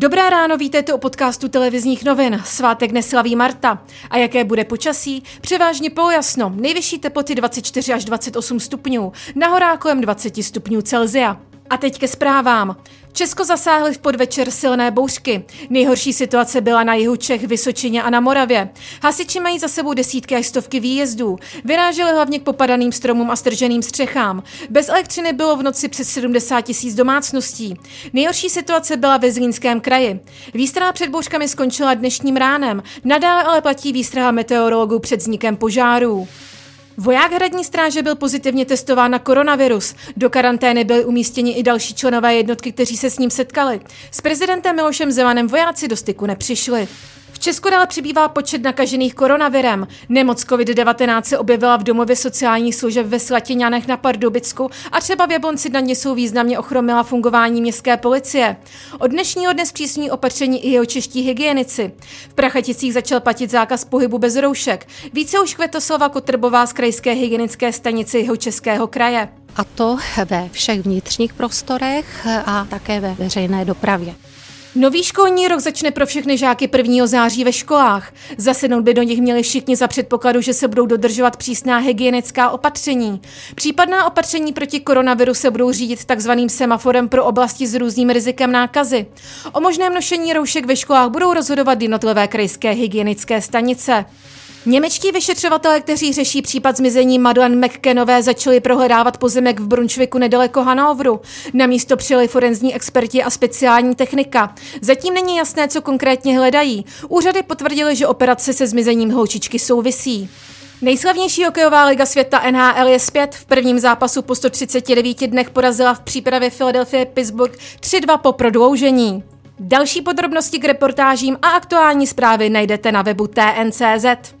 Dobré ráno, vítejte u podcastu televizních novin. Svátek neslaví Marta. A jaké bude počasí? Převážně polojasno. Nejvyšší teploty 24 až 28 stupňů. Na horách kolem 20 stupňů Celzia. A teď ke zprávám. Česko zasáhly v podvečer silné bouřky. Nejhorší situace byla na jihu Čech, Vysočině a na Moravě. Hasiči mají za sebou desítky až stovky výjezdů. Vyráželi hlavně k popadaným stromům a strženým střechám. Bez elektřiny bylo v noci přes 70 tisíc domácností. Nejhorší situace byla ve Zlínském kraji. Výstraha před bouřkami skončila dnešním ránem. Nadále ale platí výstraha meteorologů před vznikem požárů. Voják hradní stráže byl pozitivně testován na koronavirus. Do karantény byli umístěni i další členové jednotky, kteří se s ním setkali. S prezidentem Milošem Zemanem vojáci do styku nepřišli. Česku dále přibývá počet nakažených koronavirem. Nemoc COVID-19 se objevila v domově sociálních služeb ve Slatiňanech na Pardubicku a třeba v Jablonci na jsou významně ochromila fungování městské policie. Od dnešního dne zpřísní opatření i jeho čeští hygienici. V Prachaticích začal platit zákaz pohybu bez roušek. Více už Kvetoslava Kotrbová z krajské hygienické stanice jeho českého kraje. A to ve všech vnitřních prostorech a také ve veřejné dopravě. Nový školní rok začne pro všechny žáky 1. září ve školách. Zasednout by do nich měli všichni za předpokladu, že se budou dodržovat přísná hygienická opatření. Případná opatření proti koronaviru se budou řídit takzvaným semaforem pro oblasti s různým rizikem nákazy. O možném nošení roušek ve školách budou rozhodovat jednotlivé krajské hygienické stanice. Němečtí vyšetřovatelé, kteří řeší případ zmizení Madeleine McKenové, začali prohledávat pozemek v Brunšviku nedaleko Hanovru. Na místo přijeli forenzní experti a speciální technika. Zatím není jasné, co konkrétně hledají. Úřady potvrdily, že operace se zmizením holčičky souvisí. Nejslavnější hokejová liga světa NHL je zpět. V prvním zápasu po 139 dnech porazila v přípravě Philadelphia Pittsburgh 3-2 po prodloužení. Další podrobnosti k reportážím a aktuální zprávy najdete na webu TNCZ.